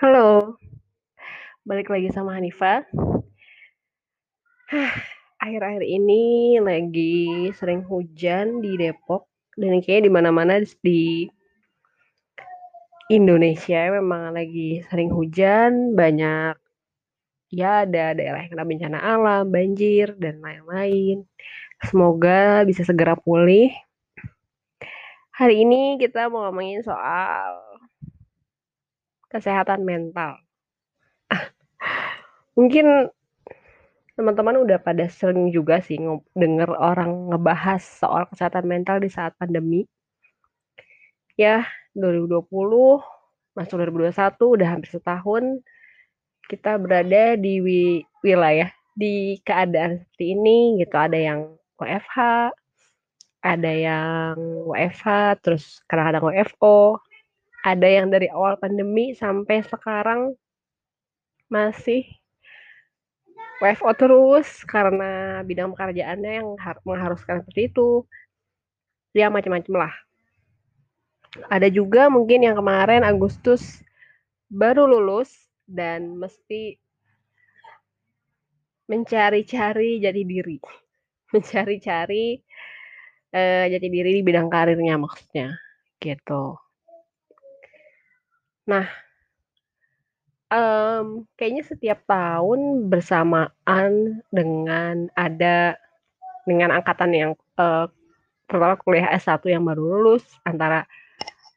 Halo, balik lagi sama Hanifa. Akhir-akhir ini lagi sering hujan di Depok dan kayaknya di mana-mana di Indonesia memang lagi sering hujan, banyak ya ada daerah yang kena bencana alam, banjir dan lain-lain. Semoga bisa segera pulih. Hari ini kita mau ngomongin soal kesehatan mental. Mungkin teman-teman udah pada sering juga sih denger orang ngebahas soal kesehatan mental di saat pandemi. Ya, 2020 masuk 2021 udah hampir setahun kita berada di wilayah di keadaan seperti ini gitu. Ada yang WFH, ada yang WFH, terus kadang-kadang WFO, ada yang dari awal pandemi sampai sekarang masih WFO terus karena bidang pekerjaannya yang mengharuskan seperti itu. Ya macam-macam lah. Ada juga mungkin yang kemarin Agustus baru lulus dan mesti mencari-cari jati diri. Mencari-cari uh, jati diri di bidang karirnya maksudnya. Gitu. Nah, um, kayaknya setiap tahun bersamaan dengan ada dengan angkatan yang uh, pertama kuliah S1 yang baru lulus antara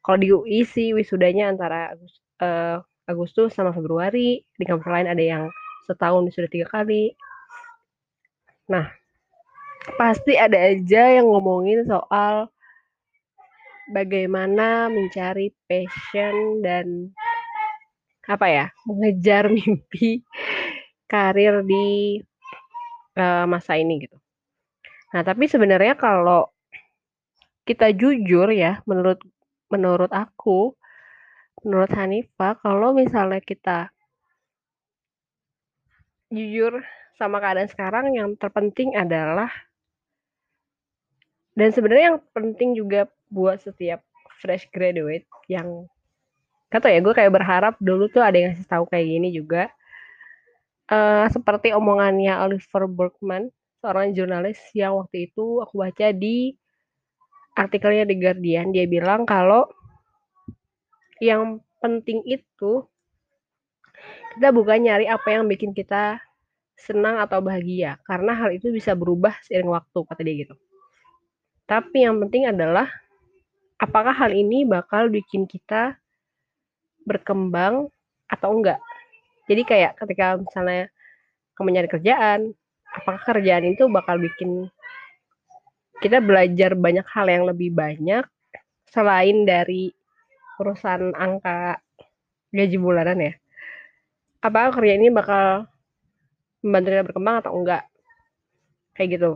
kalau di UI sih wisudanya antara uh, Agustus sama Februari di kampus lain ada yang setahun sudah tiga kali. Nah pasti ada aja yang ngomongin soal bagaimana mencari passion dan apa ya mengejar mimpi karir di uh, masa ini gitu. Nah tapi sebenarnya kalau kita jujur ya menurut menurut aku menurut Hanifa kalau misalnya kita jujur sama keadaan sekarang yang terpenting adalah dan sebenarnya yang penting juga buat setiap fresh graduate yang kata ya gue kayak berharap dulu tuh ada yang ngasih tahu kayak gini juga. Uh, seperti omongannya Oliver Berkman seorang jurnalis yang waktu itu aku baca di artikelnya The Guardian dia bilang kalau yang penting itu kita bukan nyari apa yang bikin kita senang atau bahagia karena hal itu bisa berubah seiring waktu kata dia gitu. Tapi yang penting adalah apakah hal ini bakal bikin kita berkembang atau enggak. Jadi kayak ketika misalnya kamu nyari kerjaan, apakah kerjaan itu bakal bikin kita belajar banyak hal yang lebih banyak selain dari urusan angka gaji bulanan ya. Apakah kerja ini bakal membantu kita berkembang atau enggak? Kayak gitu.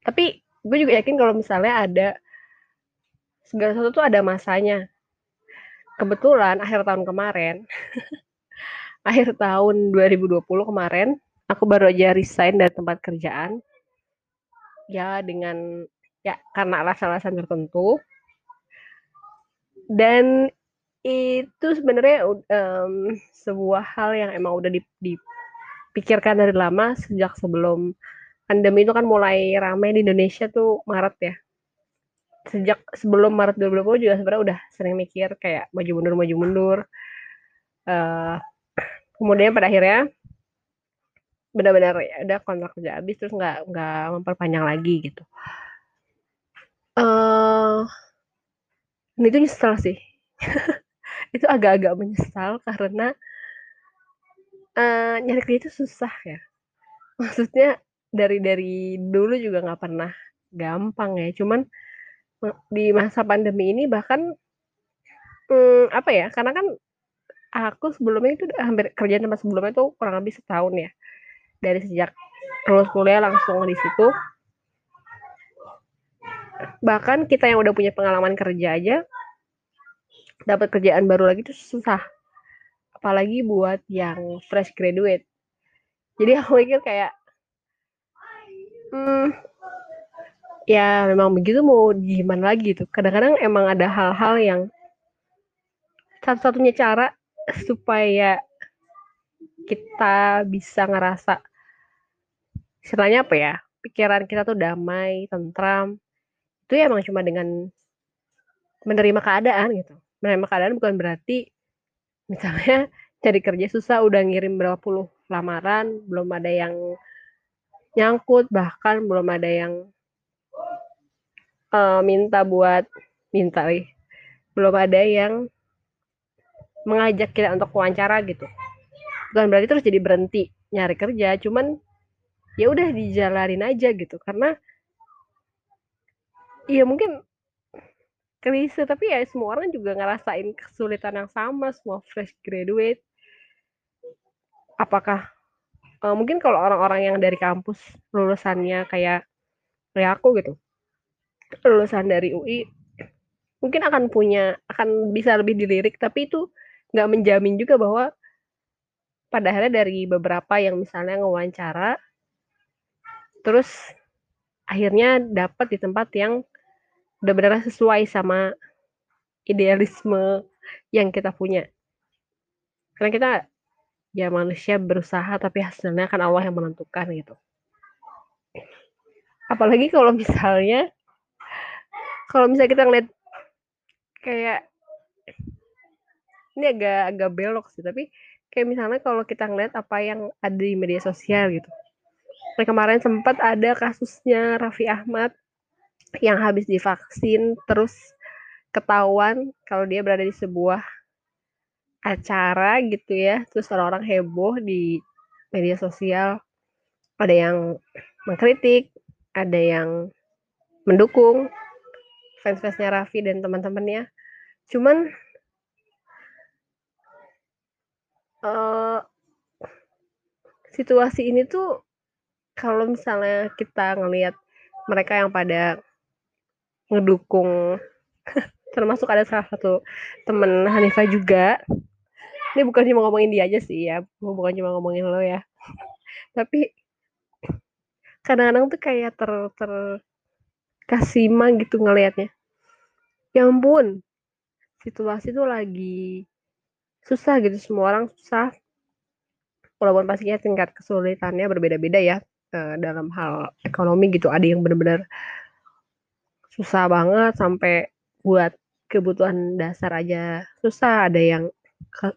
Tapi gue juga yakin kalau misalnya ada segala sesuatu tuh ada masanya. Kebetulan akhir tahun kemarin, akhir tahun 2020 kemarin, aku baru aja resign dari tempat kerjaan. Ya dengan ya karena alasan-alasan tertentu. Dan itu sebenarnya um, sebuah hal yang emang udah dipikirkan dari lama sejak sebelum pandemi itu kan mulai ramai di Indonesia tuh Maret ya. Sejak sebelum Maret 2020 juga sebenarnya udah sering mikir kayak maju mundur maju mundur. Uh, kemudian pada akhirnya benar-benar ya udah kontrak kerja habis terus nggak nggak memperpanjang lagi gitu. Uh, itu nyesel sih. itu agak-agak menyesal karena uh, nyari kerja itu susah ya. Maksudnya dari dari dulu juga nggak pernah gampang ya cuman di masa pandemi ini bahkan hmm, apa ya karena kan aku sebelumnya itu hampir kerja tempat sebelumnya itu kurang lebih setahun ya. Dari sejak lulus kuliah langsung di situ. Bahkan kita yang udah punya pengalaman kerja aja dapat kerjaan baru lagi itu susah. Apalagi buat yang fresh graduate. Jadi aku mikir kayak Hmm, ya memang begitu mau gimana lagi tuh. Kadang-kadang emang ada hal-hal yang satu-satunya cara supaya kita bisa ngerasa istilahnya apa ya pikiran kita tuh damai tentram itu ya emang cuma dengan menerima keadaan gitu menerima keadaan bukan berarti misalnya cari kerja susah udah ngirim berapa puluh lamaran belum ada yang nyangkut bahkan belum ada yang uh, minta buat minta nih belum ada yang mengajak kita untuk wawancara gitu. Bukan berarti terus jadi berhenti nyari kerja cuman ya udah dijalanin aja gitu. Karena iya mungkin klise tapi ya semua orang juga ngerasain kesulitan yang sama semua fresh graduate. Apakah uh, mungkin kalau orang-orang yang dari kampus lulusannya kayak kayak aku gitu lulusan dari UI mungkin akan punya akan bisa lebih dilirik tapi itu nggak menjamin juga bahwa pada akhirnya dari beberapa yang misalnya ngewawancara terus akhirnya dapat di tempat yang benar-benar sesuai sama idealisme yang kita punya. Karena kita ya manusia berusaha tapi hasilnya kan Allah yang menentukan gitu. Apalagi kalau misalnya kalau misalnya kita ngeliat kayak ini agak agak belok sih tapi kayak misalnya kalau kita ngeliat apa yang ada di media sosial gitu. Nah, kemarin sempat ada kasusnya Raffi Ahmad yang habis divaksin terus ketahuan kalau dia berada di sebuah acara gitu ya terus orang-orang heboh di media sosial. Ada yang mengkritik ada yang mendukung fans-fansnya Raffi dan teman-temannya. Cuman uh, situasi ini tuh kalau misalnya kita ngelihat mereka yang pada ngedukung termasuk ada salah satu temen Hanifah juga. Ini bukan cuma ngomongin dia aja sih ya bukan cuma ngomongin lo ya. Tapi kadang-kadang tuh kayak ter ter kasima gitu ngelihatnya ya ampun situasi tuh lagi susah gitu semua orang susah. Walaupun pastinya tingkat kesulitannya berbeda-beda ya uh, dalam hal ekonomi gitu ada yang benar-benar susah banget sampai buat kebutuhan dasar aja susah. Ada yang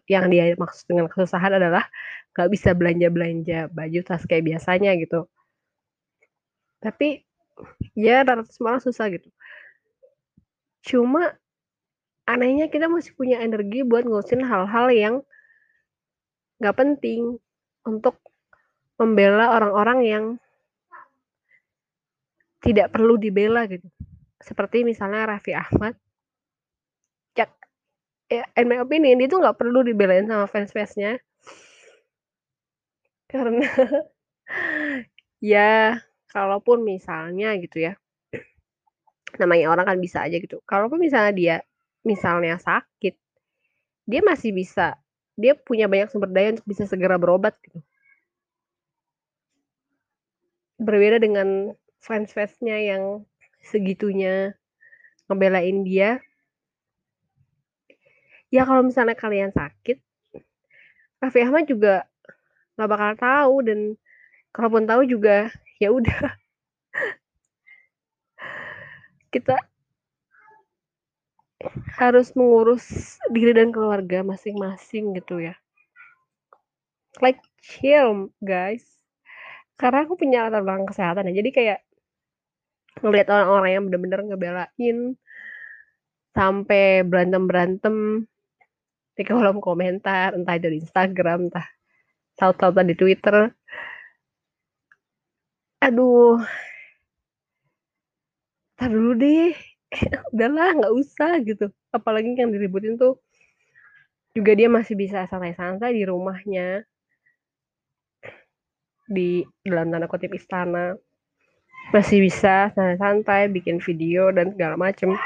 yang dia maksud dengan kesusahan adalah nggak bisa belanja belanja baju tas kayak biasanya gitu. Tapi ya rata semua susah gitu. Cuma anehnya kita masih punya energi buat ngurusin hal-hal yang nggak penting untuk membela orang-orang yang tidak perlu dibela gitu. Seperti misalnya Raffi Ahmad. Ya, ya in my opinion dia tuh nggak perlu dibelain sama fans-fansnya. Karena ya kalaupun misalnya gitu ya namanya orang kan bisa aja gitu kalaupun misalnya dia misalnya sakit dia masih bisa dia punya banyak sumber daya untuk bisa segera berobat gitu. Berbeda dengan fans-fansnya yang segitunya ngebelain dia. Ya kalau misalnya kalian sakit Raffi Ahmad juga nggak bakal tahu dan kalaupun tahu juga ya udah. Kita harus mengurus diri dan keluarga masing-masing gitu ya. Like chill guys. Karena aku punya latar belakang kesehatan ya. Jadi kayak ngelihat orang-orang yang bener-bener ngebelain sampai berantem-berantem di kolom komentar entah dari Instagram entah tahu-tahu di Twitter aduh. Tar dulu deh. Udahlah nggak usah gitu. Apalagi yang diributin tuh juga dia masih bisa santai-santai di rumahnya. Di dalam tanda kutip istana. Masih bisa santai-santai bikin video dan segala macem.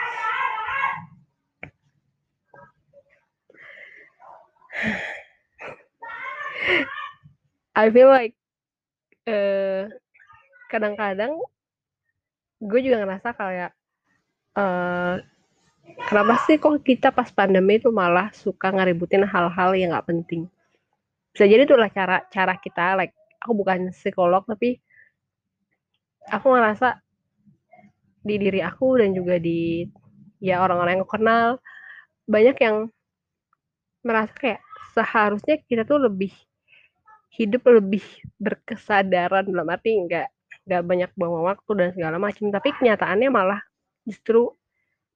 I feel like eh, kadang-kadang gue juga ngerasa kayak uh, kenapa sih kok kita pas pandemi itu malah suka ngeributin hal-hal yang nggak penting? Bisa jadi itu lah cara cara kita like aku bukan psikolog tapi aku ngerasa di diri aku dan juga di ya orang-orang yang aku kenal banyak yang merasa kayak seharusnya kita tuh lebih hidup lebih berkesadaran dalam arti nggak nggak banyak buang waktu dan segala macam tapi kenyataannya malah justru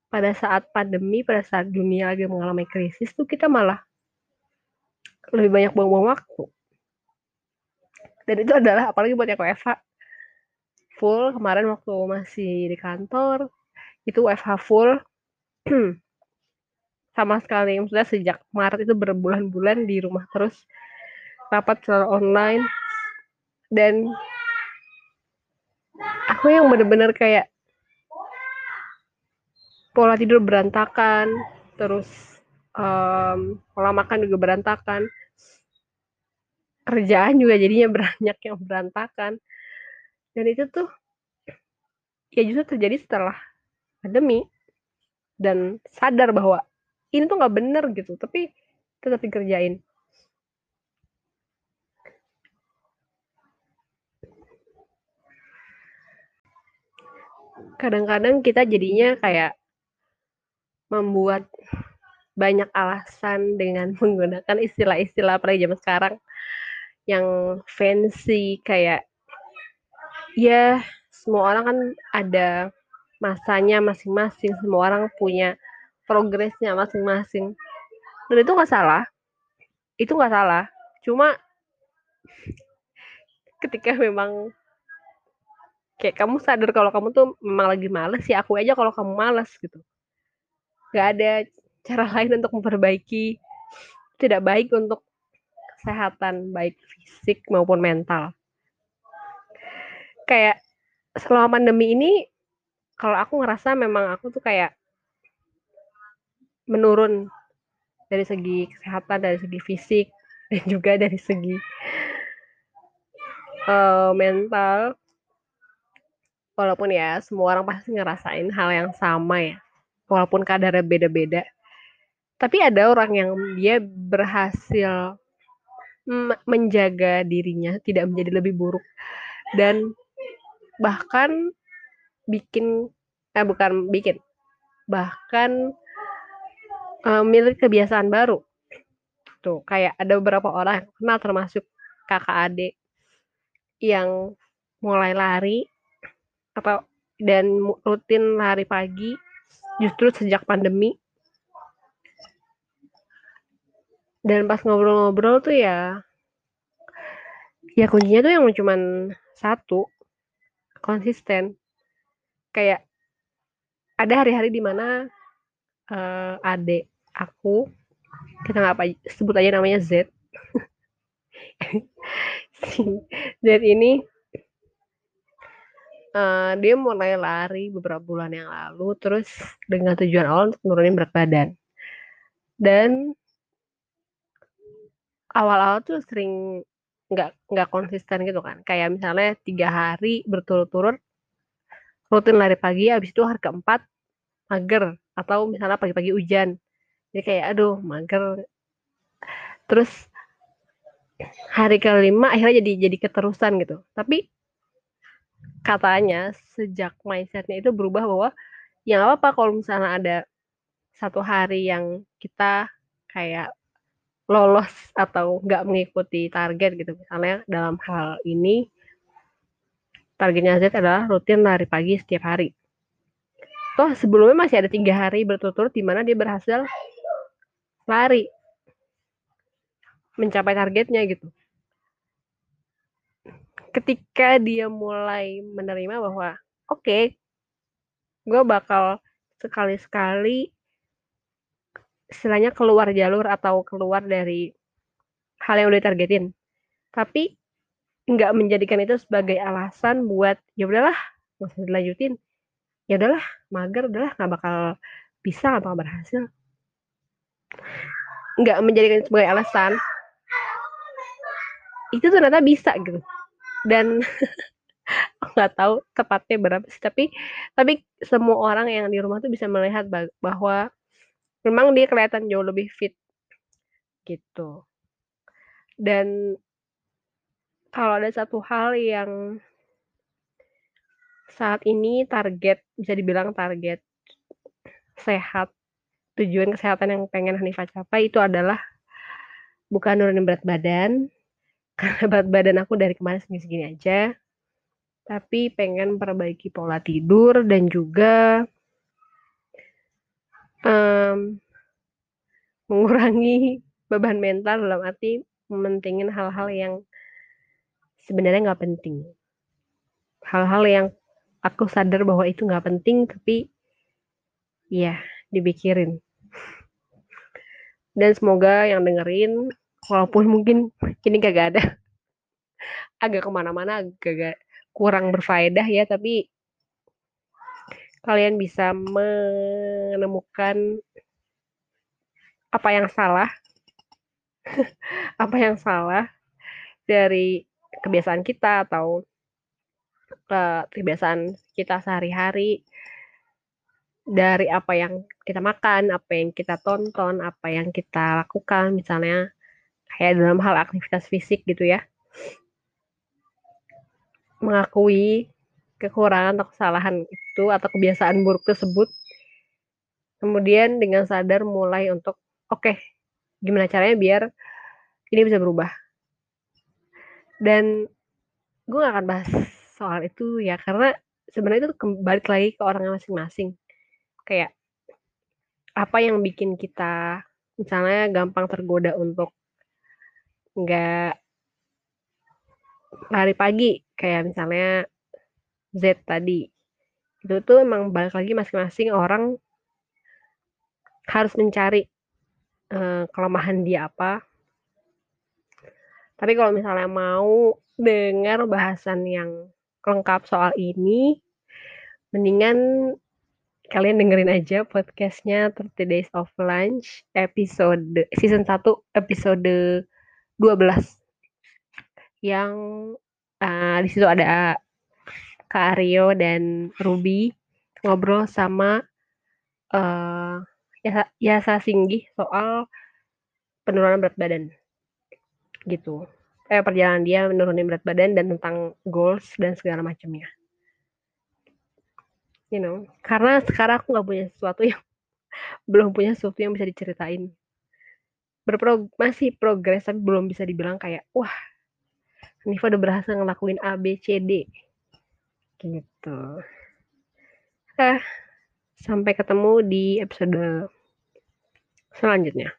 pada saat pandemi pada saat dunia lagi mengalami krisis tuh kita malah lebih banyak buang-buang waktu. Dan itu adalah apalagi buat yang WFH full. Kemarin waktu masih di kantor itu WFH full. Sama sekali maksudnya sejak Maret itu berbulan-bulan di rumah terus rapat secara online. Dan aku yang bener-bener kayak pola tidur berantakan terus um, pola makan juga berantakan. Kerjaan juga jadinya banyak yang berantakan. Dan itu tuh ya justru terjadi setelah pandemi dan sadar bahwa ini tuh nggak bener gitu tapi tetap dikerjain kadang-kadang kita jadinya kayak membuat banyak alasan dengan menggunakan istilah-istilah pada zaman sekarang yang fancy kayak ya semua orang kan ada masanya masing-masing semua orang punya progresnya masing-masing. Dan itu nggak salah itu nggak salah. Cuma ketika memang kayak kamu sadar kalau kamu tuh memang lagi males ya aku aja kalau kamu males gitu. Nggak ada cara lain untuk memperbaiki tidak baik untuk kesehatan baik fisik maupun mental. Kayak selama pandemi ini kalau aku ngerasa memang aku tuh kayak menurun dari segi kesehatan dari segi fisik dan juga dari segi uh, mental walaupun ya semua orang pasti ngerasain hal yang sama ya walaupun kadarnya beda-beda tapi ada orang yang dia berhasil menjaga dirinya tidak menjadi lebih buruk dan bahkan bikin eh bukan bikin bahkan uh, milik kebiasaan baru. Tuh, kayak ada beberapa orang kenal termasuk kakak adik yang mulai lari atau dan rutin lari pagi justru sejak pandemi. Dan pas ngobrol-ngobrol tuh ya ya kuncinya tuh yang cuman satu konsisten kayak ada hari-hari di mana uh, eh, adik aku kita nggak apa sebut aja namanya Z Z ini uh, dia mulai lari beberapa bulan yang lalu terus dengan tujuan awal untuk nurunin berat badan. Dan awal-awal tuh sering nggak nggak konsisten gitu kan. Kayak misalnya tiga hari berturut-turut rutin lari pagi habis itu hari keempat mager. Atau misalnya pagi-pagi hujan. Jadi kayak aduh mager. Terus hari kelima akhirnya jadi jadi keterusan gitu. Tapi katanya sejak mindsetnya itu berubah bahwa yang apa apa kalau misalnya ada satu hari yang kita kayak lolos atau nggak mengikuti target gitu misalnya dalam hal ini targetnya Z adalah rutin lari pagi setiap hari toh sebelumnya masih ada tiga hari berturut-turut di mana dia berhasil lari mencapai targetnya gitu. Ketika dia mulai menerima bahwa oke, okay, gue bakal sekali-sekali istilahnya keluar jalur atau keluar dari hal yang udah targetin. Tapi nggak menjadikan itu sebagai alasan buat ya udahlah nggak usah dilanjutin. Ya udahlah mager udahlah nggak bakal bisa nggak berhasil. Nggak menjadikan sebagai alasan. Itu ternyata bisa gitu dan nggak tahu tepatnya berapa sih tapi tapi semua orang yang di rumah tuh bisa melihat bahwa memang dia kelihatan jauh lebih fit. Gitu. Dan kalau ada satu hal yang saat ini target bisa dibilang target sehat tujuan kesehatan yang pengen Hanifah capai itu adalah bukan nurunin berat badan karena berat badan aku dari kemarin segini-segini aja. Tapi pengen perbaiki pola tidur dan juga um, mengurangi beban mental dalam arti mementingin hal-hal yang sebenarnya nggak penting. Hal-hal yang aku sadar bahwa itu nggak penting tapi ya dipikirin. Dan semoga yang dengerin walaupun mungkin kini gak ada. Agak ke mana-mana agak kurang berfaedah ya tapi kalian bisa menemukan apa yang salah apa yang salah dari kebiasaan kita atau uh, kebiasaan kita sehari-hari dari apa yang kita makan, apa yang kita tonton, apa yang kita lakukan, misalnya kayak dalam hal aktivitas fisik gitu ya. Mengakui kekurangan atau kesalahan itu atau kebiasaan buruk tersebut. Kemudian dengan sadar mulai untuk oke, okay, gimana caranya biar ini bisa berubah. Dan gue gak akan bahas soal itu ya karena sebenarnya itu kembali lagi ke orangnya masing-masing kayak apa yang bikin kita misalnya gampang tergoda untuk nggak lari pagi kayak misalnya Z tadi. Itu tuh emang balik lagi masing-masing orang harus mencari uh, kelemahan dia apa. Tapi kalau misalnya mau dengar bahasan yang lengkap soal ini, mendingan kalian dengerin aja podcastnya 30 Days of Lunch episode season 1 episode 12 yang uh, di situ ada Kak Aryo dan Ruby ngobrol sama uh, Yasa, Yasa Singgi soal penurunan berat badan gitu eh, perjalanan dia menurunin berat badan dan tentang goals dan segala macamnya. You know, karena sekarang aku nggak punya sesuatu yang belum punya sesuatu yang bisa diceritain. Berprog masih progres tapi belum bisa dibilang kayak wah Niva udah berhasil ngelakuin A B C D gitu. Eh, sampai ketemu di episode selanjutnya.